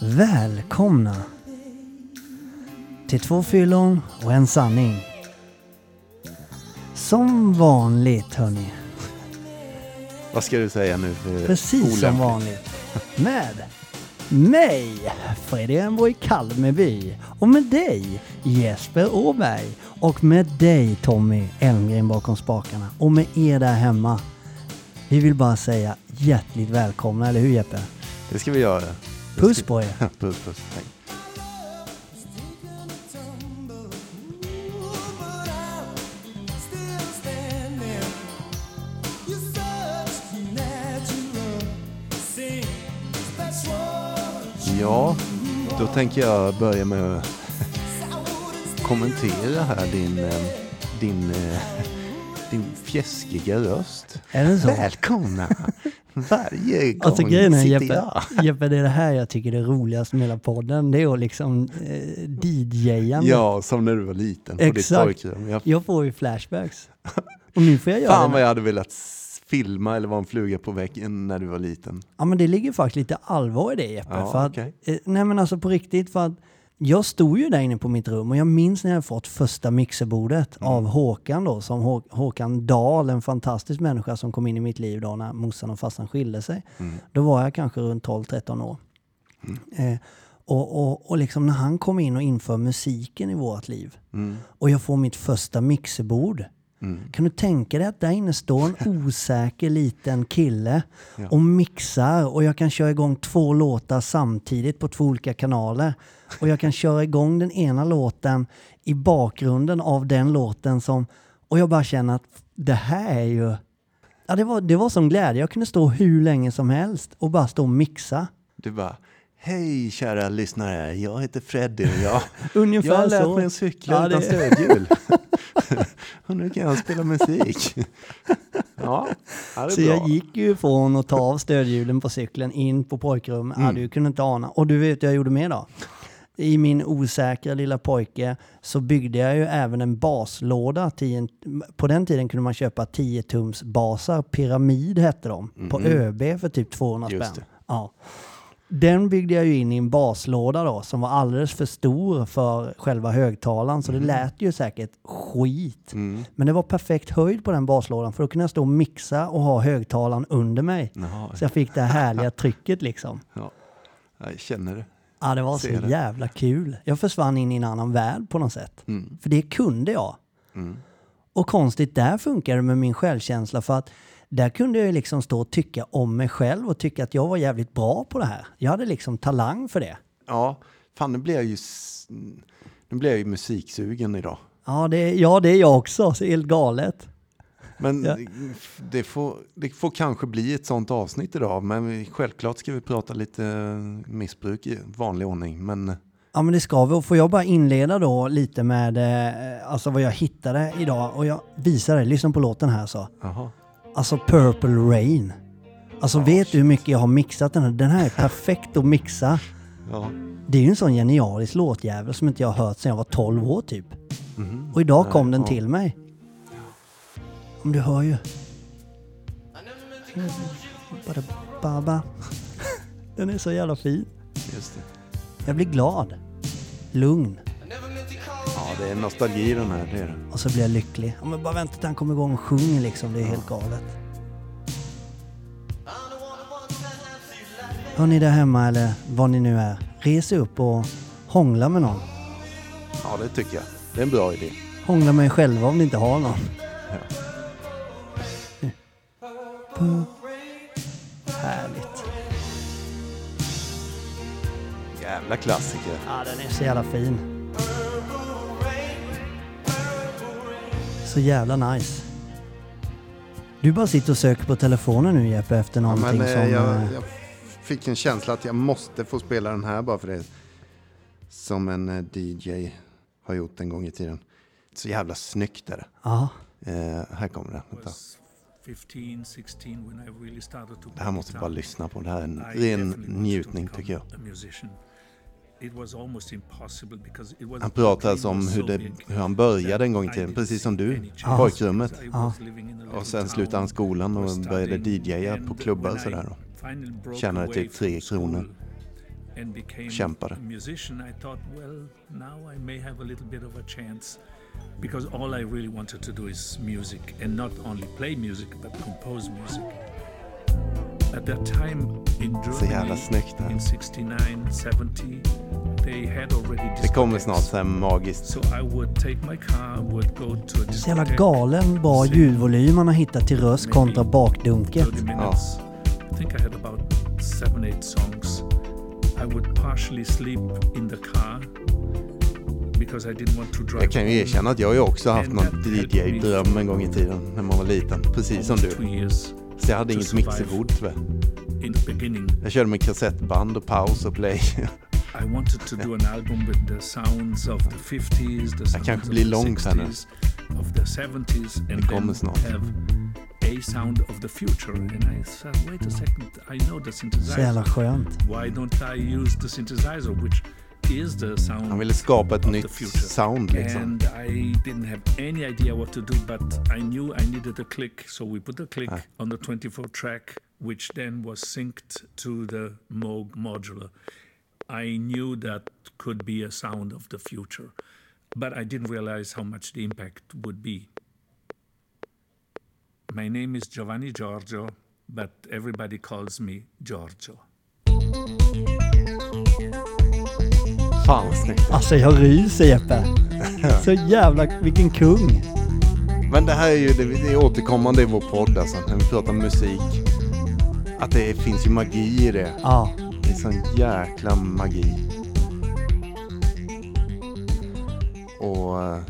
Välkomna till två fyllon och en sanning. Som vanligt hörni, Vad ska du säga nu precis som olämpligt? vanligt. Med mig, Fredrik Enborg Kalmeby. Och med dig, Jesper Åberg. Och med dig, Tommy Elmgren bakom spakarna. Och med er där hemma. Vi vill bara säga hjärtligt välkomna, eller hur Jeppe? Det ska vi göra. Puss på er! puss, puss. Tack. Ja, då tänker jag börja med att kommentera här din, eh, din, eh, din fjäskiga röst. Är det så? Välkomna! Varje gång Alltså grejen är sitter Jeppe, jag. Jeppe, det är det här jag tycker är roligast med hela podden. Det är att liksom eh, DJa. Ja, som när du var liten Exakt. pojkrum. Jag Jag får ju flashbacks. Och nu får jag göra Fan vad jag hade velat filma eller vara en fluga på väggen när du var liten. Ja men det ligger faktiskt lite allvar i det Jeppe. Ja, för att, okej. eh, nej men alltså på riktigt för att jag stod ju där inne på mitt rum och jag minns när jag fått första mixerbordet Mm. av Håkan då, som Hå- Håkan Dahl, en fantastisk människa som kom in i mitt liv då när morsan och farsan skilde sig. Mm. Då var jag kanske runt 12-13 år. Eh, och, och, och liksom när han kom in och inför musiken i vårt liv Mm. och jag får mitt första mixerbord. Mm. Kan du tänka dig att där inne står en osäker liten kille Ja. och mixar och jag kan köra igång två låtar samtidigt på två olika kanaler. Och jag kan köra igång den ena låten i bakgrunden av den låten som... Och jag bara känner att det här är ju... Ja, det var, det var som glädje. Jag kunde stå hur länge som helst och bara stå och mixa. Du bara, hej kära lyssnare, jag heter Freddy och jag, Ungefär jag har lärt så. mig att cykla Ja, utan det- stödhjul. och nu kan jag spela musik. ja, Så bra. jag gick ju från att ta av stödhjulen på cykeln in på pojkrummet. Ja, Mm. du kunde inte ana. Och du vet jag gjorde mer då? I min osäkra lilla pojke så byggde jag ju även en baslåda. Till en, på den tiden kunde man köpa 10 tums basar. Pyramid hette de. På Mhm. ÖB för typ 200 Just spänn. det. Ja. Den byggde jag ju in i en baslåda då som var alldeles för stor för själva högtalaren. Så det lät ju säkert skit. Mm. Men det var perfekt höjd på den baslådan för då kunde jag stå och mixa och ha högtalaren under mig. Jaha, Så jag fick det här härliga trycket liksom. ja. Jag känner det. Ja, det var så Ser det. jävla kul. Jag försvann in i en annan värld på något sätt. Mm. För det kunde jag. Mm. Och konstigt, där funkar det med min självkänsla för att där kunde jag liksom stå och tycka om mig själv och tycka att jag var jävligt bra på det här. Jag hade liksom talang för det. Ja, fan nu blir jag ju, nu blir jag ju musiksugen idag. Ja, det, ja, det är jag också. Så helt galet. Men Ja. det, får, det får kanske bli ett sånt avsnitt idag. Men självklart ska vi prata lite missbruk i vanlig ordning. Men Ja men det ska vi. Och får jag bara inleda då lite med eh, alltså vad jag hittade idag. Och jag visar dig, lyssna på låten här så. jaha. Alltså Purple Rain. Alltså vet du hur mycket jag har mixat den här? Den här är perfekt att mixa. Ja. Det är ju en sån genialisk låtjävel som inte jag har hört sedan jag var 12 år typ. Mhm. Och idag Nej, kom den ja. till mig. Om du hör ju. Baba. Den är så jävla fin. Just det. Jag blir glad. Lugn. Ja, det är nostalgi den här. Det är det. Och så blir jag lycklig. Ja, men bara vänta till han kommer igång och sjunger liksom. Det är helt galet. Hör ni där hemma eller var ni nu är. Res upp och hångla med någon. Ja, det tycker jag. Det är en bra idé. Hångla med er själva om ni inte har någon. Ja. Härligt. Jävla klassiker. Ja, den är så jävla fin. Så jävla nice. Du bara sitter och söker på telefonen nu Jeppe efter Ja, någonting men, eh, som... jag, eh, jag fick en känsla att jag måste få spela den här bara för det. Som en eh, DJ har gjort en gång i tiden. Så jävla snyggt är det. Ja, här kommer det. Vänta. was 15, 16 when I really started to Det här måste vi bara lyssna på. Det här är en ren njutning tycker jag. Han pratar alltså om hur, det, hur han började en gång i tiden, precis som du, chance pojkrummet. because I Ja. was living in a little Och sen slutade han skolan och började DJa på klubbar och sådär. då. Tjänade typ tre kronor. Kämpade. because all I really wanted to do is music and not only play music but compose music. At that time in Germany, det in här. 69, 70, they had already Det kommer snart så här magiskt. So I would take my car, would go to a Så jävla galen bra ljudvolym man har hittat till röst kontra bakdunket. 30 minutes. I think I had about seven, eight songs. I would partially sleep in the car because I didn't want to drive. Jag kan ju erkänna att jag har ju också haft någon DJ-dröm en gång i tiden när man var liten. Precis som du. Så jag hade inget mixerbord tyvärr. Jag körde med kassettband och paus och play. I wanted to do an album with the sounds of the 50s, the sounds of the lång sen nu. 60s, of the 70s, and Det kommer then snart. have a sound of the future. And I said, wait a second, I know the Så synthesizer. jävla skönt. Why don't I use the synthesizer, which is the sound Han ville skapa ett of nytt the future? sound liksom. And I didn't have any idea what to do, but I knew I needed a click. So we put a click Ah. on the 24 track, which then was synced to the Moog modular. I knew that could be a sound of the future, but I didn't realize how much the impact would be. My name is Giovanni Giorgio, but everybody calls me Giorgio. Fan vad snyggt. Alltså jag ryser Jeppe. Så jävla, vilken kung. Men det här är ju det, det är återkommande i vår podd alltså, när vi pratar musik. Att det finns ju magi i det. Ja, Det är sån jäkla magi. Och eh,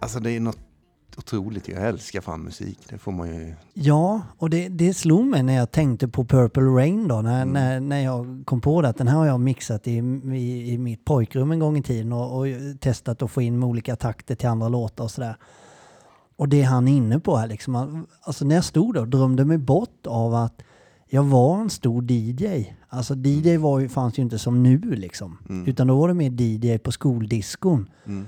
alltså det är något otroligt. Jag älskar fan musik. Det får man ju. ja och det, det slog mig när jag tänkte på Purple Rain då. När, när, när jag kom på det att den här har jag mixat i, i, i mitt pojkrum en gång i tiden och, och testat att få in med olika takter till andra låtar och sådär. Och det han är inne på här liksom. Alltså när jag stod där och drömde mig bort av att jag var en stor DJ. Alltså DJ var ju, fanns ju inte som nu liksom. Utan då var det mer DJ på skoldiskon. Mm.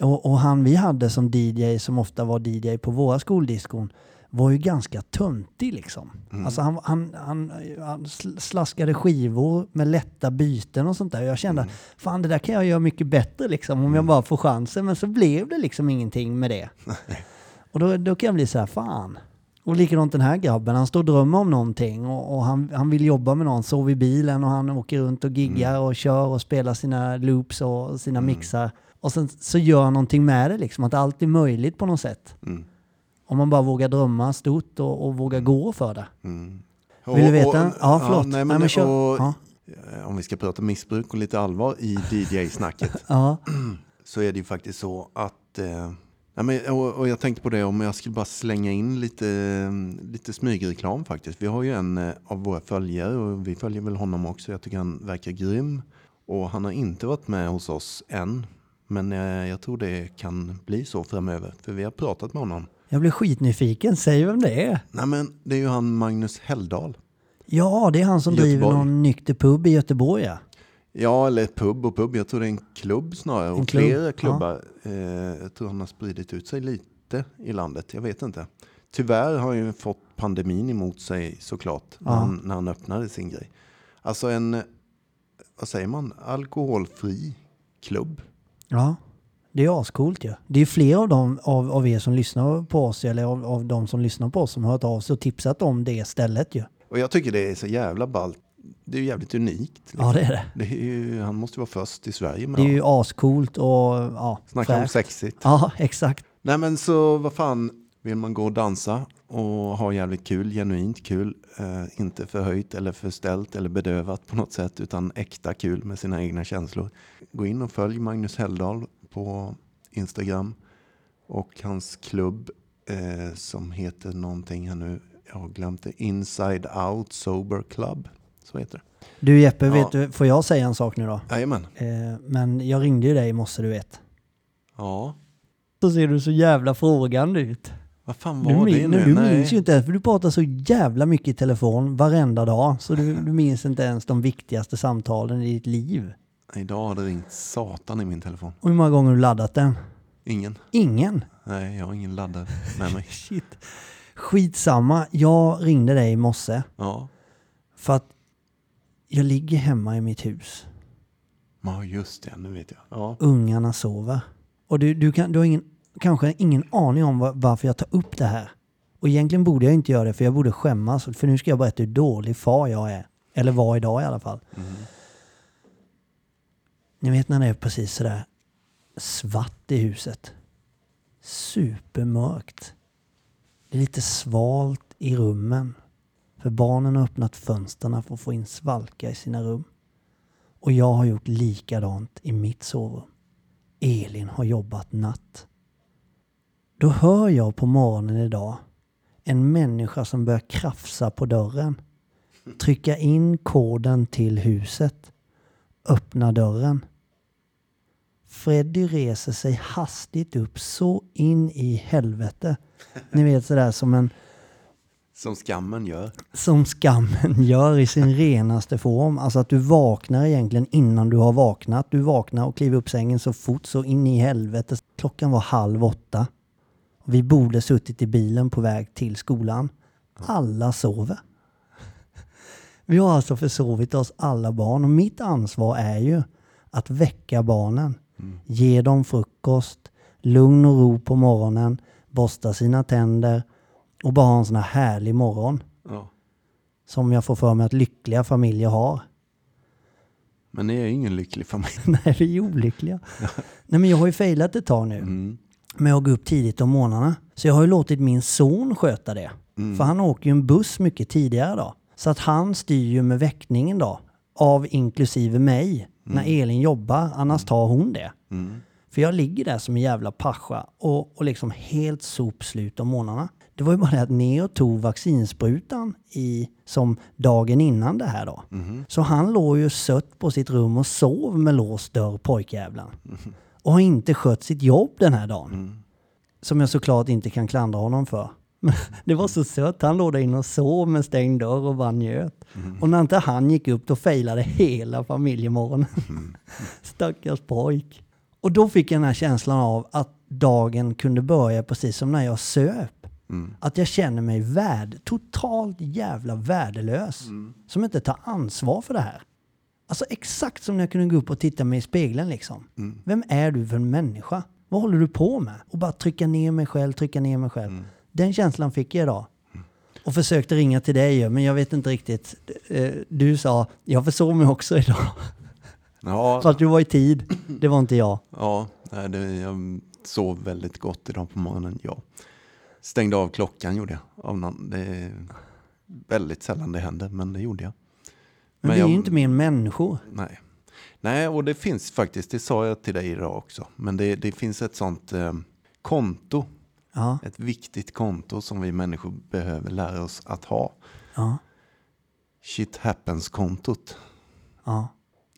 Och, och han vi hade som DJ, som ofta var DJ på våra skoldiskon, var ju ganska töntig liksom. Alltså han, han, han, han sl- slaskade skivor med lätta byten och sånt där. Jag kände, fan det där kan jag göra mycket bättre liksom om jag bara får chansen. Men så blev det liksom ingenting med det. och då, då kan jag bli så här, fan. Och likadant den här grabben, han står och drömmer om någonting och, och han, han vill jobba med någon, sover i bilen och han åker runt och giggar och kör och spelar sina loops och sina mixar. Och sen så gör han någonting med det liksom, att allt är möjligt på något sätt. Mm. Om man bara vågar drömma stort och, och vågar gå för det. Mm. Vill du veta? Och- Ja, förlåt. nej, men, Nej, men och, Ja. Om vi ska prata missbruk och lite allvar i DJ-snacket. Ja, så är det ju faktiskt så att... Eh, nej men, och, och jag tänkte på det om jag skulle bara slänga in lite, lite smygreklam faktiskt. Vi har ju en eh, av våra följare och vi följer väl honom också. Jag tycker han verkar grym. Och han har inte varit med hos oss än. Men eh, jag tror det kan bli så framöver. För vi har pratat med honom. jag blir skitnyfiken. Säg vem det är. Nej men det är ju han Magnus Helldal. Ja, det är han som driver någon nykter pub i Göteborg. Ja. Ja, eller pub och pub. Jag tror det är en klubb snarare. Och klubb, flera ja. klubbar. Eh, jag tror han har spridit ut sig lite i landet. Jag vet inte. Tyvärr har han ju fått pandemin emot sig såklart. När, Ja. han, när han öppnade sin grej. Alltså en, vad säger man, alkoholfri klubb. ja, det är ascoolt ju. Ja. Det är fler av, dem, av, av er som lyssnar på oss, eller av, av de som lyssnar på oss, som har hört av sig och tipsat om det stället ju. Och jag tycker det är så jävla ballt. Det är ju jävligt unikt. liksom. Ja, det är det. Det är ju, han måste ju vara först i Sverige med Det är ju ascoolt och ja, Snacka om sexigt. Ja, exakt. Nej men så vad fan, vill man gå och dansa och ha jävligt kul, genuint kul, eh, inte förhöjt eller förställt eller bedövat på något sätt utan äkta kul med sina egna känslor. Gå in och följ Magnus Helldal på Instagram och hans klubb eh, som heter någonting här nu, jag har glömt det, Inside Out Sober Club. Så heter det. Du Jeppe, Ja. vet du, får jag säga en sak nu då? Jajamän. Eh, men jag ringde ju dig i morse, du vet. Ja, Så ser du så jävla frågande ut. vad fan Du, var det min, nu? du Nej. minns ju inte ens, för du pratar så jävla mycket i telefon varenda dag. Så du, du minns inte ens de viktigaste samtalen i ditt liv. Idag har det ringt satan i min telefon. Och hur många gånger har du laddat den? Ingen. Ingen. Nej, jag har ingen laddare med mig. Shit. Skitsamma, jag ringde dig i morse Ja. för att Jag ligger hemma i mitt hus. Ja, just det. Nu vet jag. Ja. Ungarna sover. Och du, du, kan, du har ingen, kanske ingen aning om var, varför jag tar upp det här. Och egentligen borde jag inte göra det för jag borde skämmas. För nu ska jag berätta hur dålig far jag är. Eller var idag i alla fall. Ni vet när det är precis sådär svart i huset. Supermörkt. Det är lite svalt i rummen. För barnen har öppnat fönstren för att få in svalka i sina rum. Och jag har gjort likadant i mitt sovrum. Elin har jobbat natt. Då hör jag på morgonen idag en människa som börjar krafsa på dörren. Trycka in koden till huset. Öppna dörren. Freddy reser sig hastigt upp så in i helvete. Ni vet sådär som en som skammen gör. som skammen gör i sin renaste form. Alltså att du vaknar egentligen innan du har vaknat. Du vaknar och kliver upp sängen så fort så in i helvete. Klockan var halv åtta. Vi borde suttit i bilen på väg till skolan. Alla sover. Vi har alltså försovit oss alla barn och mitt ansvar är ju att väcka barnen. Ge dem frukost, lugn och ro på morgonen, borsta sina tänder och bara ha en sån här härlig morgon Ja. som jag får för mig att lyckliga familjer har. Men ni är ju ingen lycklig familj. Nej, vi är olyckliga. Nej, men jag har ju failat ett tag nu Mm. med att gå upp tidigt om morgnarna. Så jag har ju låtit min son sköta det. För han åker ju en buss mycket tidigare då. Så att han styr ju med väckningen då. Av inklusive mig. När Elin jobbar, annars tar hon det. Mm. För jag ligger där som en jävla pascha och, och liksom helt sopslut om morgnarna. Det var ju bara det att Neo tog vaccinsprutan i, som dagen innan det här då. Så han låg ju sött på sitt rum och sov med låst dörr, pojkjävlar. Och har inte skött sitt jobb den här dagen. Som jag såklart inte kan klandra honom för. Men det var så sött. Han låg där inne och sov med stängd dörr och bara njöt. Och när inte han gick upp då failade hela familjemorgonen. Stackars pojk. Och då fick jag den här känslan av att dagen kunde börja precis som när jag söp. Att jag känner mig värd, totalt jävla värdelös. Som inte tar ansvar för det här. Alltså exakt som när jag kunde gå upp och titta mig i spegeln liksom. Vem är du för en människa? Vad håller du på med? Och bara trycka ner mig själv, trycka ner mig själv. Den känslan fick jag idag. Och försökte ringa till dig men jag vet inte riktigt. Eh, Du sa, jag försov mig också idag. Ja, Fast du var i tid. Det var inte jag. ja nej, det, jag sov väldigt gott idag på morgonen. Ja. Stängde av klockan gjorde jag. Av någon, det är väldigt sällan det händer, men det gjorde jag. Men, Men vi är ju inte mer än människor. Nej. Nej, och det finns faktiskt, det sa jag till dig idag också, men det, det finns ett sånt eh, konto, Ja, ett viktigt konto som vi människor behöver lära oss att ha. ja, Shit happens-kontot. ja.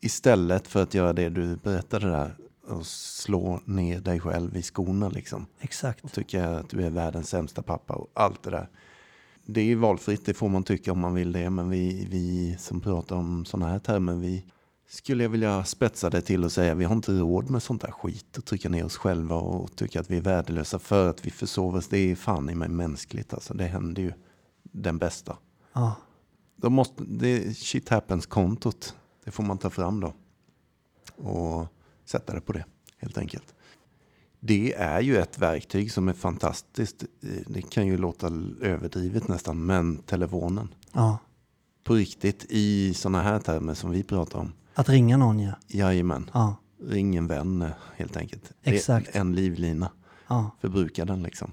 Istället för att göra det du berättade där och slå ner dig själv i skorna liksom. Exakt. Och tycka att du är världens sämsta pappa och allt det där. Det är ju valfritt, det får man tycka om man vill det. Men vi, vi som pratar om sådana här termer, vi skulle jag vilja spetsa det till och säga vi har inte råd med sånt där skit. Och trycka ner oss själva och tycka att vi är värdelösa för att vi försover oss. Det är fan i mig mänskligt alltså. Det händer ju den bästa. Ja, Då måste, det shit happens-kontot, det får man ta fram då. Och sätta det på det, helt enkelt. Det är ju ett verktyg som är fantastiskt. Det kan ju låta överdrivet nästan, men telefonen. ja. På riktigt, i sådana här termer som vi pratar om. Att ringa någon ja. Jajamän, Ja, ring en vän eh, helt enkelt. Är Exakt. En livlina, ja. förbruka den liksom.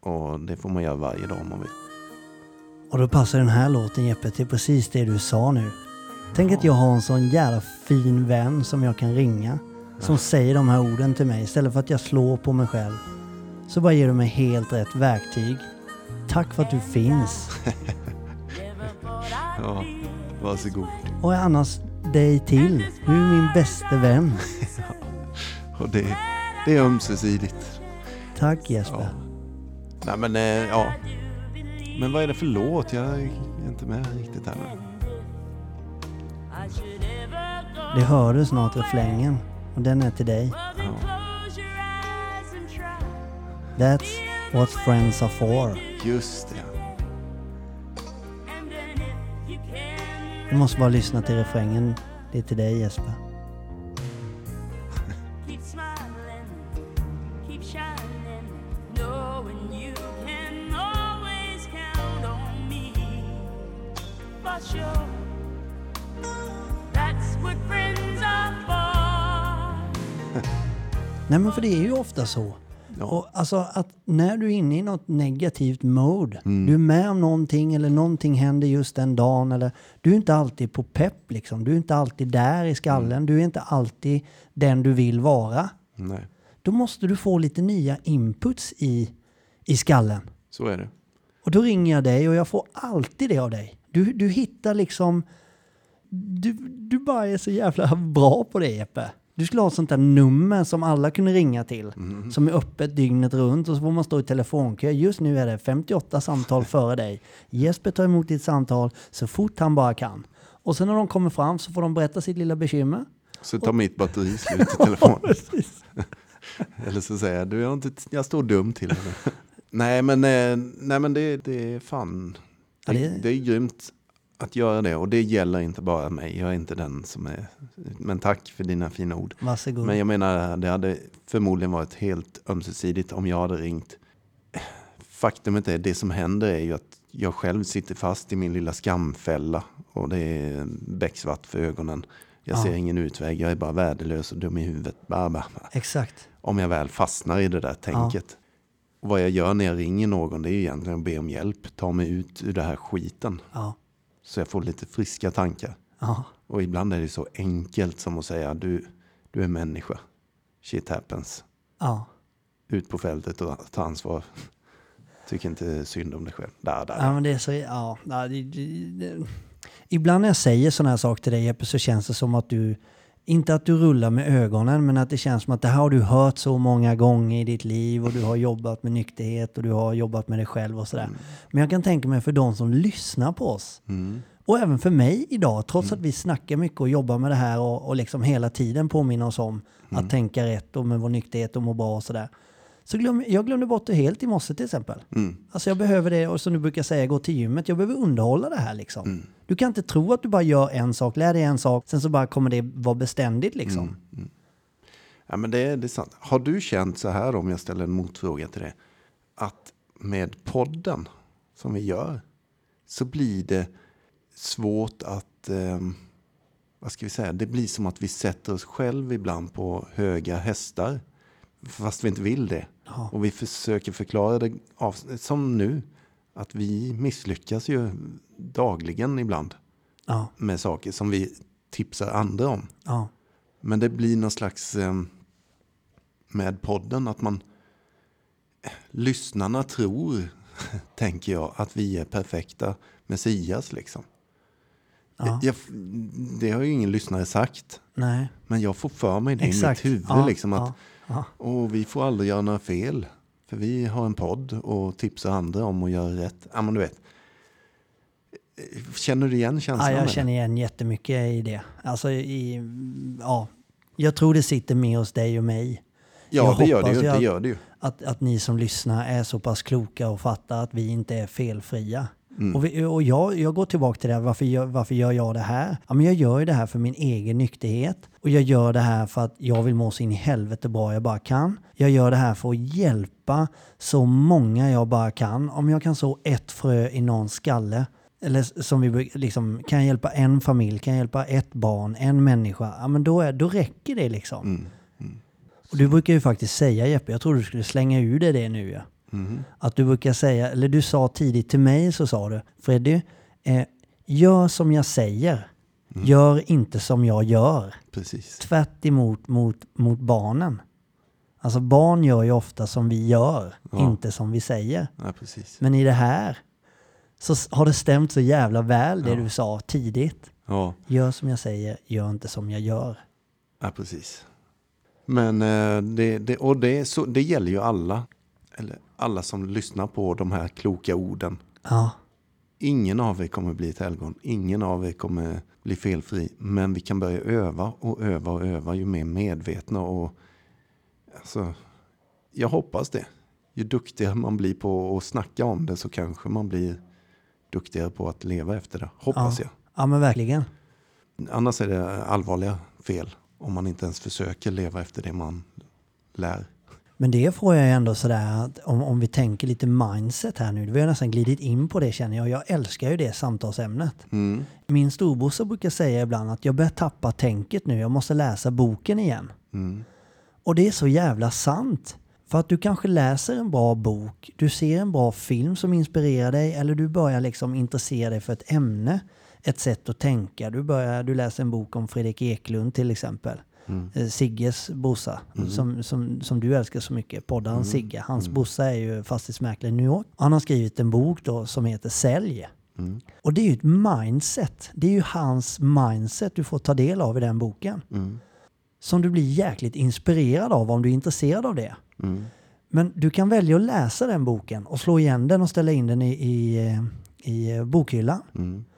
Och det får man göra varje dag om man vill. Och då passar den här låten Jeppe till precis det du sa nu. Tänk att jag har en sån jävla fin vän som jag kan ringa. Som säger de här orden till mig istället för att jag slår på mig själv. Så bara ger du mig helt rätt verktyg. Tack för att du finns. Ja, varsågod. Och annars dig till. Du är min bästa vän. Och det, det är ömsesidigt. Tack Jesper. Nej men eh, ja. Men vad är det för låt? Jag är inte med riktigt här nu. Det hör du snart refrängen. Och den är till dig. That's what friends are for. Just det. Du måste bara lyssna till refrängen. Det är till dig Jesper. Nej men för det är ju ofta så. Ja. Och alltså att när du är inne i något negativt mode, du är med om någonting eller någonting händer just den dagen eller du är inte alltid på pepp liksom. Du är inte alltid där i skallen. Du är inte alltid den du vill vara. Nej, Då måste du få lite nya inputs i, i skallen. så är det. Och då ringer jag dig och jag får alltid det av dig. Du, du hittar liksom... Du, du bara är så jävla bra på det Jeppe. Du skulle ha ett sånt där nummer som alla kunde ringa till. Som är öppet dygnet runt och så får man stå i telefonkö. Just nu är det 58 samtal före dig. Jesper tar emot ditt samtal så fort han bara kan. Och sen när de kommer fram så får de berätta sitt lilla bekymmer. Så tar mitt batteri slut i telefonen. Eller så säger jag, du, jag, inte, jag står dum till. Nej, men, eh, nej, men det, det är fan... Ja, Det, det- det är grymt att göra det. Och det gäller inte bara mig. Jag är inte den som är... Men tack för dina fina ord. Varsågod. Men jag menar, det hade förmodligen varit helt ömsesidigt om jag hade ringt. Faktumet är, det som händer är ju att jag själv sitter fast i min lilla skamfälla. Och det är becksvart för ögonen. Jag Ja. ser ingen utväg, jag är bara värdelös och dum i huvudet. Bara, bara. Exakt. Om jag väl fastnar i det där tänket. Och vad jag gör när jag ringer någon, det är ju egentligen att be om hjälp. Ta mig ut ur det här skiten. Ja. Så jag får lite friska tankar. Ja. Och ibland är det så enkelt som att säga, du, du är människa. Shit happens. Ja. Ut på fältet och ta ansvar. Tycker inte synd om dig själv. Där, där. Ja, men det är så... Ja, ja, det, det, det. Ibland när jag säger sådana här saker till dig Jeppe så känns det som att du... Inte att du rullar med ögonen men att det känns som att det här har du hört så många gånger i ditt liv och du har jobbat med nykterhet och du har jobbat med dig själv och sådär. Men jag kan tänka mig för de som lyssnar på oss Mm. och även för mig idag, trots att vi snackar mycket och jobbar med det här och, och liksom hela tiden påminner oss om att tänka rätt och med vår nykterhet och må bra och sådär. Så glöm, jag glömde bort det helt i morse till exempel. Mm. Alltså jag behöver det, och som du brukar säga, gå till gymmet. Jag behöver underhålla det här liksom. Mm. Du kan inte tro att du bara gör en sak, lär dig en sak, sen så bara kommer det vara beständigt liksom. Mm. Ja, men det, det är sant. Har du känt så här om jag ställer en motfråga till det? Att med podden som vi gör så blir det svårt att, ehm, vad ska vi säga, det blir som att vi sätter oss själv ibland på höga hästar. Fast vi inte vill det. Ja. Och vi försöker förklara det av, som nu. Att vi misslyckas ju dagligen ibland Ja, med saker som vi tipsar andra om. ja, Men det blir någon slags eh, med podden att man lyssnarna tror, tänker jag, att vi är perfekta Messias liksom. ja. Jag, det har ju ingen lyssnare sagt, Nej, men jag får för mig det exakt. i mitt huvud ja, liksom att ja, ja. och vi får aldrig göra några fel. För vi har en podd och tipsar andra om att göra rätt. Ja, men du vet. Känner du igen känslan? Ja, jag känner igen jättemycket i det. Alltså i, ja. Jag tror det sitter med hos dig och mig. Ja, jag det gör det, ju, det gör det ju. Att, att ni som lyssnar är så pass kloka och fattar att vi inte är felfria. Mm. Och, vi, och jag, jag går tillbaka till det här, varför gör, varför gör jag det här? Ja, men jag gör ju det här för min egen nykterhet. Och jag gör det här för att jag vill må så in i helvete bra jag bara kan. Jag gör det här för att hjälpa så många jag bara kan. Om jag kan så ett frö i någons skalle, eller som vi liksom, kan jag hjälpa en familj, kan jag hjälpa ett barn, en människa, ja men då, är, då räcker det liksom. Mm. Och du brukar ju faktiskt säga Jeppe, jag tror du skulle slänga ur dig det nu ja. Mhm. Att du brukar säga, eller du sa tidigt till mig så sa du, Freddy, eh, gör som jag säger. Gör inte som jag gör. Precis. Tvärt emot mot, mot barnen. Alltså barn gör ju ofta som vi gör, Ja. inte som vi säger. Ja, precis. Men i det här så har det stämt så jävla väl det Ja. du sa tidigt. Gör som jag säger, gör inte som jag gör. ja precis. Men eh, det, det, och det, så, det gäller ju alla. Eller alla som lyssnar på de här kloka orden. Ja, Ingen av er kommer bli ett helgon. Ingen av er kommer bli felfri. Men vi kan börja öva och öva och öva ju mer medvetna. Och, alltså, jag hoppas det. Ju duktigare man blir på att snacka om det så kanske man blir duktigare på att leva efter det. Hoppas Ja. jag. Ja men verkligen. Annars är det allvarliga fel om man inte ens försöker leva efter det man lär. Men det får jag ändå sådär, att om, om vi tänker lite mindset här nu, vi har nästan glidit in på det känner jag. Jag älskar ju det samtalsämnet. Mm. Min storbrorsa brukar säga ibland att jag börjar tappa tänket nu, jag måste läsa boken igen. Mm. Och det är så jävla sant. För att du kanske läser en bra bok, du ser en bra film som inspirerar dig eller du börjar liksom intressera dig för ett ämne, ett sätt att tänka. Du, börjar, du läser en bok om Fredrik Eklund till exempel. Eh, Sigges brorsa, som, som, som du älskar så mycket, poddaren Sigge. Hans brorsa är ju fastighetsmäklare i New York. Han har skrivit en bok då som heter Sälj. Och det är ju ett mindset. Det är ju hans mindset du får ta del av i den boken. Som du blir jäkligt inspirerad av om du är intresserad av det. Men du kan välja att läsa den boken och slå igen den och ställa in den i, i, eh, i bokhyllan.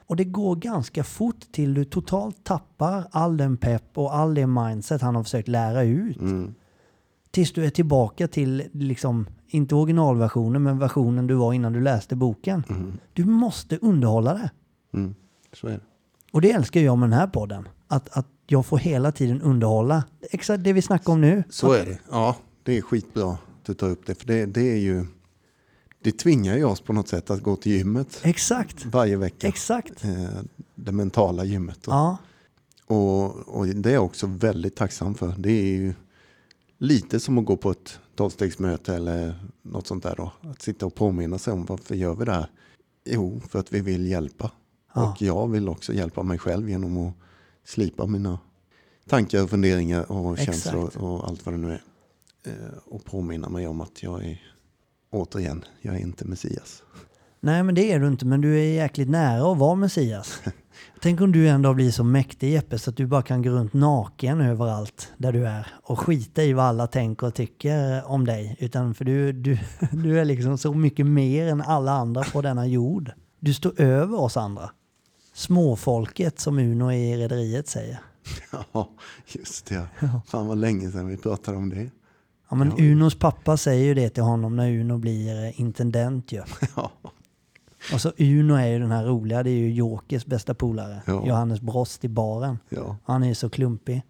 Och det går ganska fort till du totalt tappar all den pepp och all det mindset han har försökt lära ut. Tills du är tillbaka till, liksom, inte originalversionen, men versionen du var innan du läste boken. Du måste underhålla det. Mm. Så är det. Och det älskar jag med den här podden. Att, att jag får hela tiden underhålla. Exakt det vi snackar om nu. Så är det. Ja, det är skitbra att du tar upp det. För det, det är ju... Det tvingar ju oss på något sätt att gå till gymmet Exakt. varje vecka. Exakt. Eh, Det mentala gymmet. Ja. Och, och det är jag också väldigt tacksam för. Det är ju lite som att gå på ett tolvstegsmöte eller något sånt där då. Att sitta och påminna sig om varför gör vi det här? Jo, för att vi vill hjälpa. Ja. Och jag vill också hjälpa mig själv genom att slipa mina tankar och funderingar och Exakt. känslor och allt vad det nu är. Eh, Och påminna mig om att jag är, återigen, jag är inte Messias. Nej men det är du inte, men du är jäkligt nära att vara Messias. Tänk om du en dag blir så mäktig Jeppe så att du bara kan gå runt naken överallt där du är och skita i vad alla tänker och tycker om dig. Utan för du, du, du är liksom så mycket mer än alla andra på denna jord. Du står över oss andra. Småfolket som Uno i Rederiet säger. Ja, just det. Fan vad länge sedan vi pratade om det. Ja men Unos pappa säger ju det till honom när Uno blir eh, intendent ju. Ja. Och så Uno är ju den här roliga, det är ju Jokers bästa polare. Ja. Johannes Brost i baren. Ja. Han är ju så klumpig.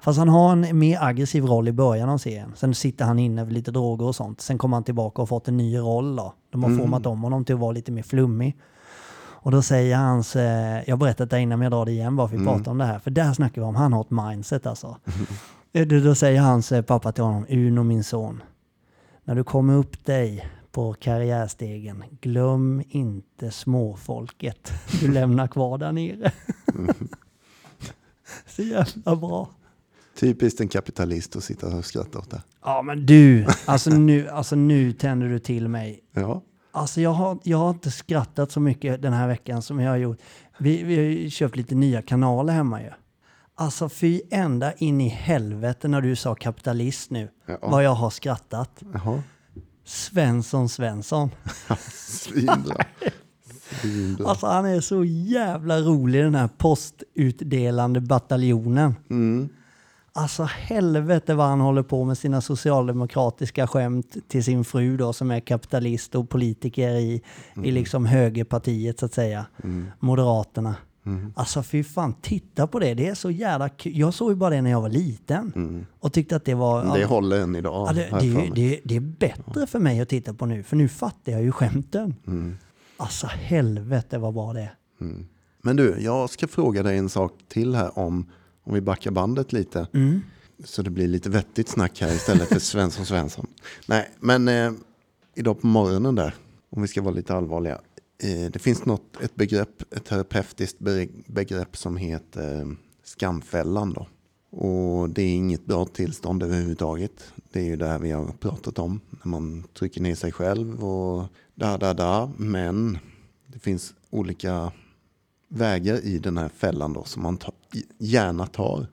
Fast han har en mer aggressiv roll i början av serien. Sen sitter han inne för lite droger och sånt. Sen kommer han tillbaka och fått en ny roll då. De har format om honom till att vara lite mer flummig. Och då säger hans, eh, jag har berättat det innan men jag drar det igen bara för att vi pratar om det här. För där snackar vi om, han har ett mindset alltså. Eh, Då, säger hans eh, pappa till honom, Uno min son. När du kommer upp dig på karriärstegen, glöm inte småfolket du lämnar kvar där nere. Så jävla bra. Typiskt en kapitalist att sitta och skratta åt det. Ja men du, alltså nu, alltså nu tänder du till mig. Ja, Alltså jag har, jag har inte skrattat så mycket den här veckan som jag har gjort. Vi, vi har ju köpt lite nya kanaler hemma ju. Alltså fy ända in i helvete när du sa kapitalist nu. Ja. Vad jag har skrattat. jaha. Svensson Svensson. Svinbra. Alltså han är så jävla rolig den här postutdelande bataljonen. Mm. Alltså helvete vad han håller på med sina socialdemokratiska skämt till sin fru då som är kapitalist och politiker i, i liksom högerpartiet så att säga. Moderaterna. Alltså fy fan, titta på det. Det är så jävla kul. Jag såg ju bara det när jag var liten. Och tyckte att det var... Det håller än idag. ja, det, det, det, det är bättre för mig att titta på nu, för nu fattar jag ju skämten. Alltså helvete vad bra det är. Men du, jag ska fråga dig en sak till här om, om vi backar bandet lite. Mm. Så det blir lite vettigt snack här istället för Svensson Svensson. Nej, men eh, idag på morgonen där, om vi ska vara lite allvarliga. Eh, det finns något, ett begrepp, ett terapeutiskt be- begrepp som heter skamfällan då. Och det är inget bra tillstånd överhuvudtaget. Det är ju det här vi har pratat om. När man trycker ner sig själv och da da da. Men det finns olika vägar i den här fällan då som man ta, gärna tar.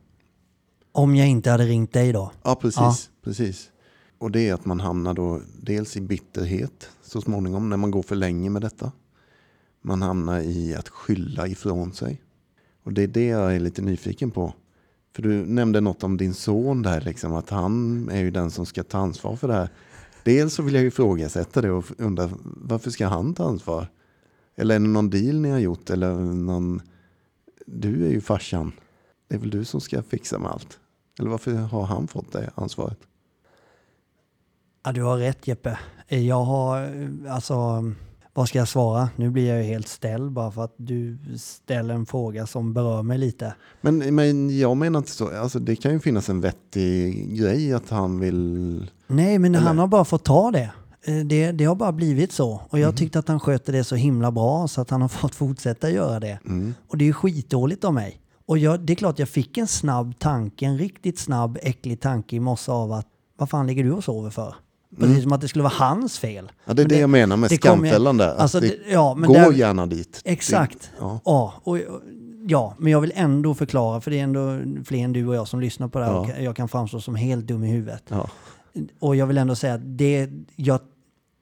Om jag inte hade ringt dig då. Ja, precis. Ja. precis. Och det är att man hamnar då dels i bitterhet så småningom när man går för länge med detta. Man hamnar i att skylla ifrån sig. Och det är det jag är lite nyfiken på. För du nämnde något om din son där, liksom, att han är ju den som ska ta ansvar för det här. Dels så vill jag ju ifrågasätta det och undra varför ska han ta ansvar? Eller är det någon deal ni har gjort eller någon du är ju farsan. Det är väl du som ska fixa med allt. Eller varför har han fått det ansvaret? Ja, du har rätt Jeppe. Jag har, alltså, vad ska jag svara? Nu blir jag ju helt ställd bara för att du ställer en fråga som berör mig lite. Men, men jag menar inte så. Alltså, det kan ju finnas en vettig grej att han vill... Nej, men Eller? han har bara fått ta det. Eh, Det, det har bara blivit så. Och jag tyckte att han skötte det så himla bra så att han har fått fortsätta göra det. Mm. Och det är ju skitdåligt av mig. Och jag, det är klart jag fick en snabb tanke, en riktigt snabb äcklig tanke i morse av att vad fan ligger du och sover för? Precis som att det skulle vara hans fel. Mm. Ja, det är Men det, jag menar med det skamfällan där. Alltså, det, det- ja, men gå där- gärna dit. Exakt. Det, ja. Ja, och, ja, men jag vill ändå förklara, för det är ändå fler än du och jag som lyssnar på det här Ja. och jag kan framstå som helt dum i huvudet. Ja. Och jag vill ändå säga att det, jag,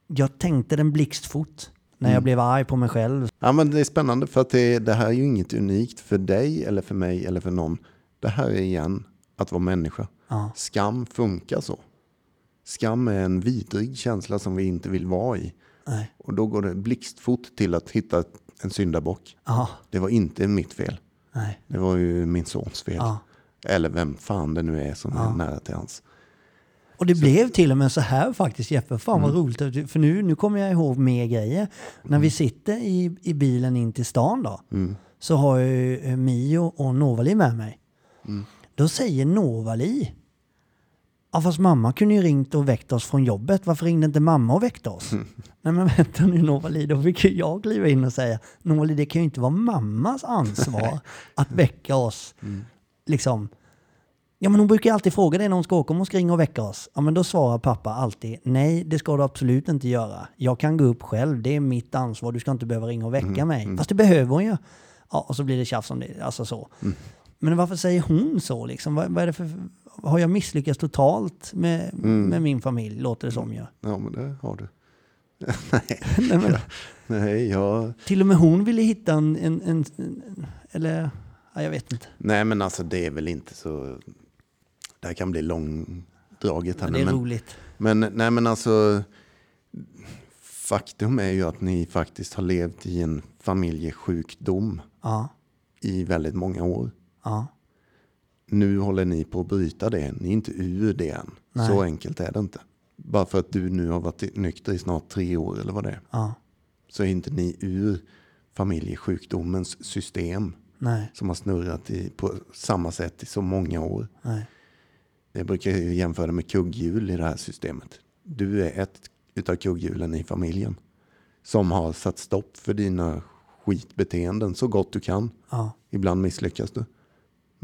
jag tänkte den blixtfort när Mm. jag blev arg på mig själv. ja, men det är spännande för att det, det här är ju inget unikt för dig eller för mig eller för någon. Det här är igen att vara människa. Ja, Skam funkar så. Skam är en vidrig känsla som vi inte vill vara i. nej, Och då går det blixtfort till att hitta en syndabock. ja, Det var inte mitt fel. nej, Det var ju min sons fel. ja. Eller vem fan det nu är som är nära till hans. Och det blev till och med så här faktiskt Jeppe, fan Mm. vad roligt. För nu, nu kommer jag ihåg mer grejer. När vi sitter i, i bilen in till stan då, Mm. så har jag ju eh, Mio och Novali med mig. Mm. Då säger Novali, ja fast mamma kunde ju ringt och väckt oss från jobbet, varför ringde inte mamma och väckte oss? Nej men vänta nu Novali, då fick ju jag kliva in och säga, Novali det kan ju inte vara mammas ansvar att väcka oss. Liksom, Ja men hon brukar alltid fråga dig när hon ska åka om hon ska ringa och väcka oss. Ja men då svarar pappa alltid nej det ska du absolut inte göra. Jag kan gå upp själv, det är mitt ansvar, du ska inte behöva ringa och väcka mig. Fast det behöver hon ju. Ja och så blir det tjafs om det, alltså så. Men varför säger hon så liksom? Vad, vad är det för, har jag misslyckats totalt med, med min familj, låter det som ju. Ja, men det har du. Nej, Nej, men, nej, jag... till och med hon ville hitta en, en, en, en eller ja, jag vet inte. nej, men alltså det är väl inte så... Det här kan bli långdraget här Men det är men, roligt. men nej, men alltså... Faktum är ju att ni faktiskt har levt i en familjesjukdom Ja, i väldigt många år. ja, Nu håller ni på att bryta det. Ni är inte ur det än. Nej. Så enkelt är det inte. Bara för att du nu har varit nykter i snart tre år eller vad det är. ja, Så är inte ni ur familjesjukdomens system nej, som har snurrat i, på samma sätt i så många år. nej, Jag brukar jämföra med kugghjul i det här systemet. Du är ett utav kugghjulen i familjen. Som har satt stopp för dina skitbeteenden så gott du kan. ja, Ibland misslyckas du.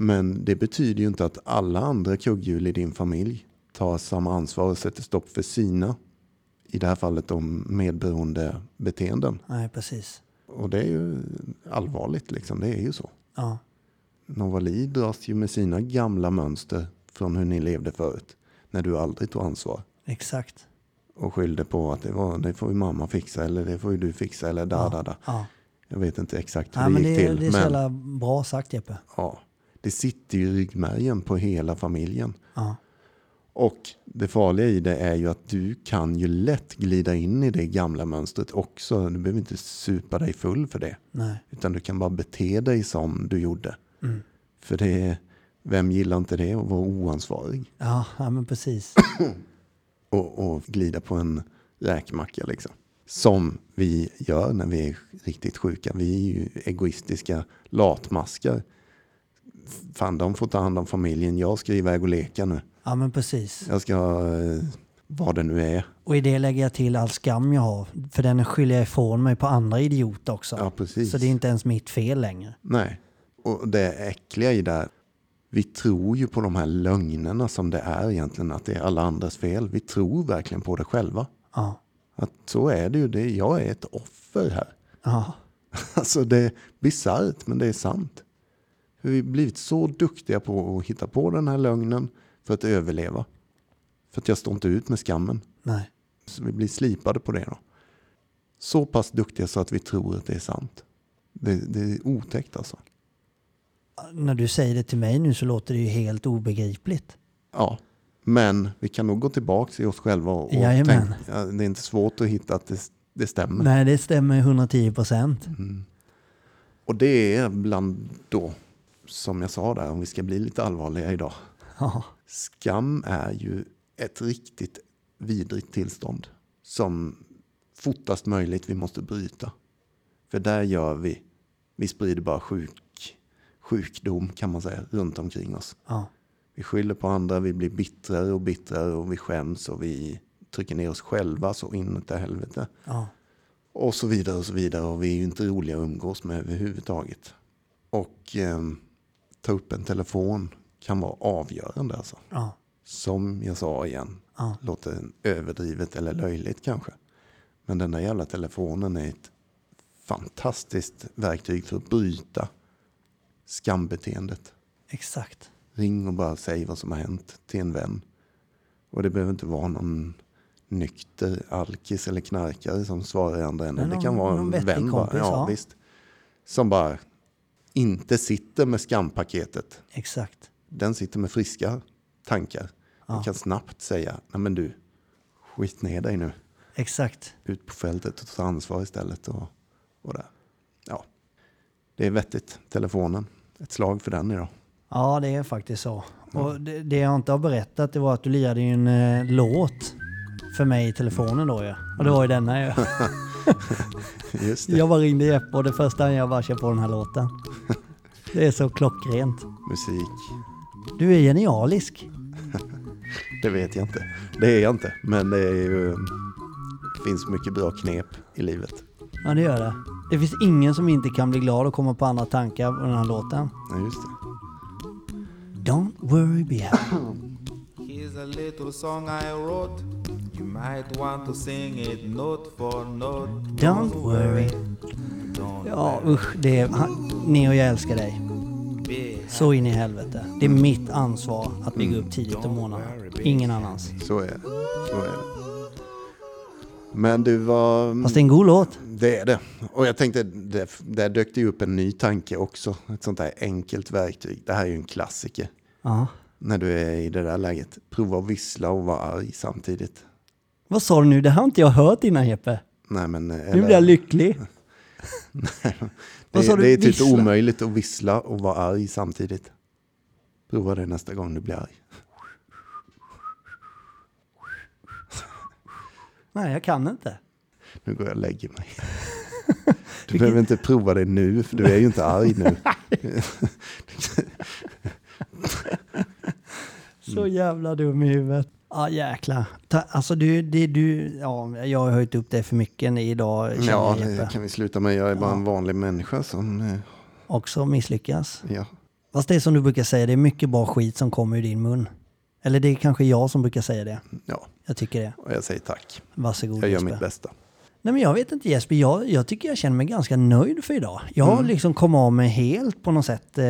Men det betyder ju inte att alla andra kugghjul i din familj tar samma ansvar och sätter stopp för sina, i det här fallet de medberoende beteenden. nej precis. Och det är ju allvarligt liksom, det är ju så. Ja, Novali dras ju med sina gamla mönster från hur ni levde förut. När du aldrig tog ansvar. exakt. Och skyllde på att det, var, det får ju mamma fixa eller det får ju du fixa eller da da da. Ja. Jag vet inte exakt hur Nej, det gick det, till. det är så men jävla bra sagt Jeppe. ja, det sitter i ryggmärgen på hela familjen. Ja, Och det farliga i det är ju att du kan ju lätt glida in i det gamla mönstret också. Du behöver inte supa dig full för det. nej, Utan du kan bara bete dig som du gjorde. Mm. För det vem gillar inte det att vara oansvarig? ja, ja men precis. Och, och glida på en räkmacka liksom. Som vi gör när vi är riktigt sjuka. Vi är ju egoistiska latmaskar. Fan, de får ta hand om familjen. Jag ska iväg och leka nu. Ja men precis. Jag ska, eh, vad det nu är. Och i det lägger jag till all skam jag har. För den skyller jag ifrån mig på andra idioter också. Ja, precis. Så det är inte ens mitt fel längre. Nej, och det äckliga i det här, vi tror ju på de här lögnerna som det är egentligen, att det är alla andras fel. Vi tror verkligen på det själva. Ja, Att så är det ju, det, jag är ett offer här. ja, Alltså det är bisarrt, men det är sant. För vi har blivit så duktiga på att hitta på den här lögnen för att överleva. För att jag står inte ut med skammen. nej. Så vi blir slipade på det då. Så pass duktiga så att vi tror att det är sant. Det, det är otäckt alltså. När du säger det till mig nu så låter det ju helt obegripligt. Ja, men vi kan nog gå tillbaka i oss själva och, Jajamän. tänka, det är inte svårt att hitta att det, det stämmer. Nej, det stämmer 110 procent. Och det är bland då, som jag sa där, om vi ska bli lite allvarliga idag. Ja. Skam är ju ett riktigt vidrigt tillstånd som fortast möjligt vi måste bryta. För där gör vi, vi sprider bara sjuk, sjukdom kan man säga runt omkring oss. Ja. Vi skyller på andra, vi blir bittrare och bittrare och vi skäms och vi trycker ner oss själva så inåt i helvete. Ja. Och så vidare och så vidare och vi är ju inte roliga att umgås med överhuvudtaget. Och eh, ta upp en telefon kan vara avgörande alltså. Ja. Som jag sa igen, Ja. låter överdrivet eller löjligt kanske. Men den där jävla telefonen är ett fantastiskt verktyg för att bryta skambeteendet. Exakt. Ring och bara säg vad som har hänt till en vän. Och det behöver inte vara någon nykter alkis eller knarkare som svarar i andra änden. Det kan vara en vän bara. Ja, ja. Visst. Som bara inte sitter med skampaketet. Exakt. Den sitter med friska tankar. Ja. Den kan snabbt säga, nej men du, skit ner dig nu. Exakt. Ut på fältet och ta ansvar istället. Och, och där. Ja, det är vettigt. Telefonen, ett slag för den idag. Ja, det är faktiskt så. Och det, det jag inte har berättat det var att du lirade ju en eh, låt för mig i telefonen då ju. Och det var ju denna ju. Just det, Jag bara ringde Jeppe och det första jag bara kör på den här låten. Det är så klockrent. musik. Du är genialisk. Det vet jag inte. Det är jag inte. Men det är ju... Det finns mycket bra knep i livet. Ja, det gör det. Det finns ingen som inte kan bli glad och komma på andra tankar på den här låten. Ja, just det. Don't worry, be happy. Here's a little song I wrote. You might want to sing it note for note. Don't worry. Ja, usch. Det är, han, Neo, jag älskar dig. Så in i helvete. Det är mitt ansvar att bygga upp tidigt om morgonen. Ingen annans. Så är det. Så är det. Men du var... Fast det är en god låt. Det är det. Och jag tänkte, det, där dök det ju upp en ny tanke också. Ett sånt här enkelt verktyg. Det här är ju en klassiker. Ja. När du är i det där läget. Prova att vissla och vara arg samtidigt. Vad sa du nu? Det har inte jag hört innan Jeppe. Nej, men, Nu blir jag lycklig. Sa det, det är typ omöjligt att vissla och vara arg samtidigt. Prova det nästa gång du blir arg. Nej, jag kan inte. Nu går jag och lägger mig. Du behöver inte prova det nu, för du är ju inte arg nu. Så jävla dum i huvudet. Ja, jäklar. Ta, alltså du, det du, ja, jag har höjt upp det för mycket idag, Ja, det Jeppe. kan vi sluta med. Jag är bara en vanlig människa som... eh, Också misslyckas. Ja, Fast det är som du brukar säga, det är mycket bra skit som kommer ur din mun. Eller det är kanske jag som brukar säga det. ja, Jag tycker det. och jag säger tack. Varsågod Jag gör Jesper. mitt bästa. Nej men jag vet inte Jesper, jag, jag tycker jag känner mig ganska nöjd för idag. Jag har liksom kommit av mig helt på något sätt eh,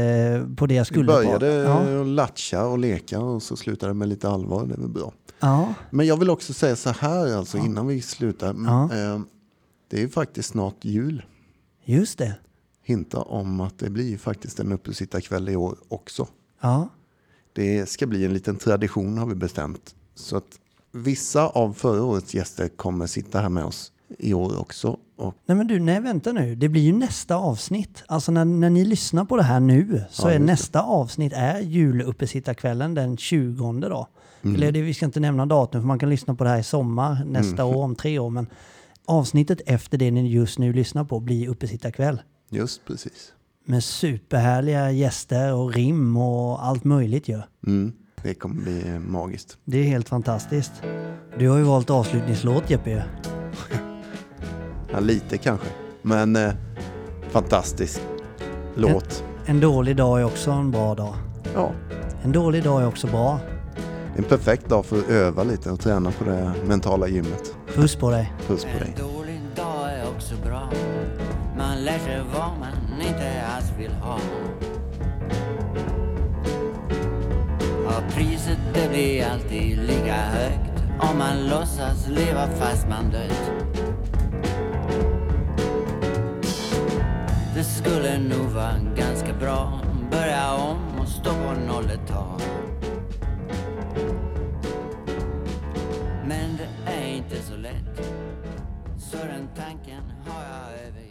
på det jag skulle började på. Ja. latcha och leka och så slutade det med lite allvar. Det väl bra. ja, Men jag vill också säga så här alltså innan vi slutar. Ja. Eh, Det är ju faktiskt snart jul. just det. Hinta om att det blir faktiskt en uppesittarkväll i år också. Ja, Det ska bli en liten tradition har vi bestämt. Så att vissa av förra årets gäster kommer sitta här med oss i år också. Och Nej men du, nej vänta nu. Det blir ju nästa avsnitt. Alltså när, när ni lyssnar på det här nu så Ja, är det. nästa avsnitt är juluppesittarkvällen den 20 då. Mm. Eller det, vi ska inte nämna datum för man kan lyssna på det här i sommar nästa Mm. år, om tre år. Men avsnittet efter det ni just nu lyssnar på blir uppesittarkväll. just precis. Med superhärliga gäster och rim och allt möjligt ju. Mm. Det kommer bli magiskt. Det är helt fantastiskt. Du har ju valt avslutningslåt Jeppe. Ja, lite kanske. Men eh, fantastisk låt. En dålig dag är också en bra dag. Ja, En dålig dag är också bra. en perfekt dag för att öva lite och träna på det mentala gymmet. Puss på dig. Puss på dig. En dålig dag är också bra. Man lär sig vad man inte alls vill ha. Ja, priset det blir alltid lika högt om man låtsas leva fast man dött. Det skulle nog vara ganska bra börja om och stå på noll ett tag. Men det är inte så lätt så den tanken har jag övergett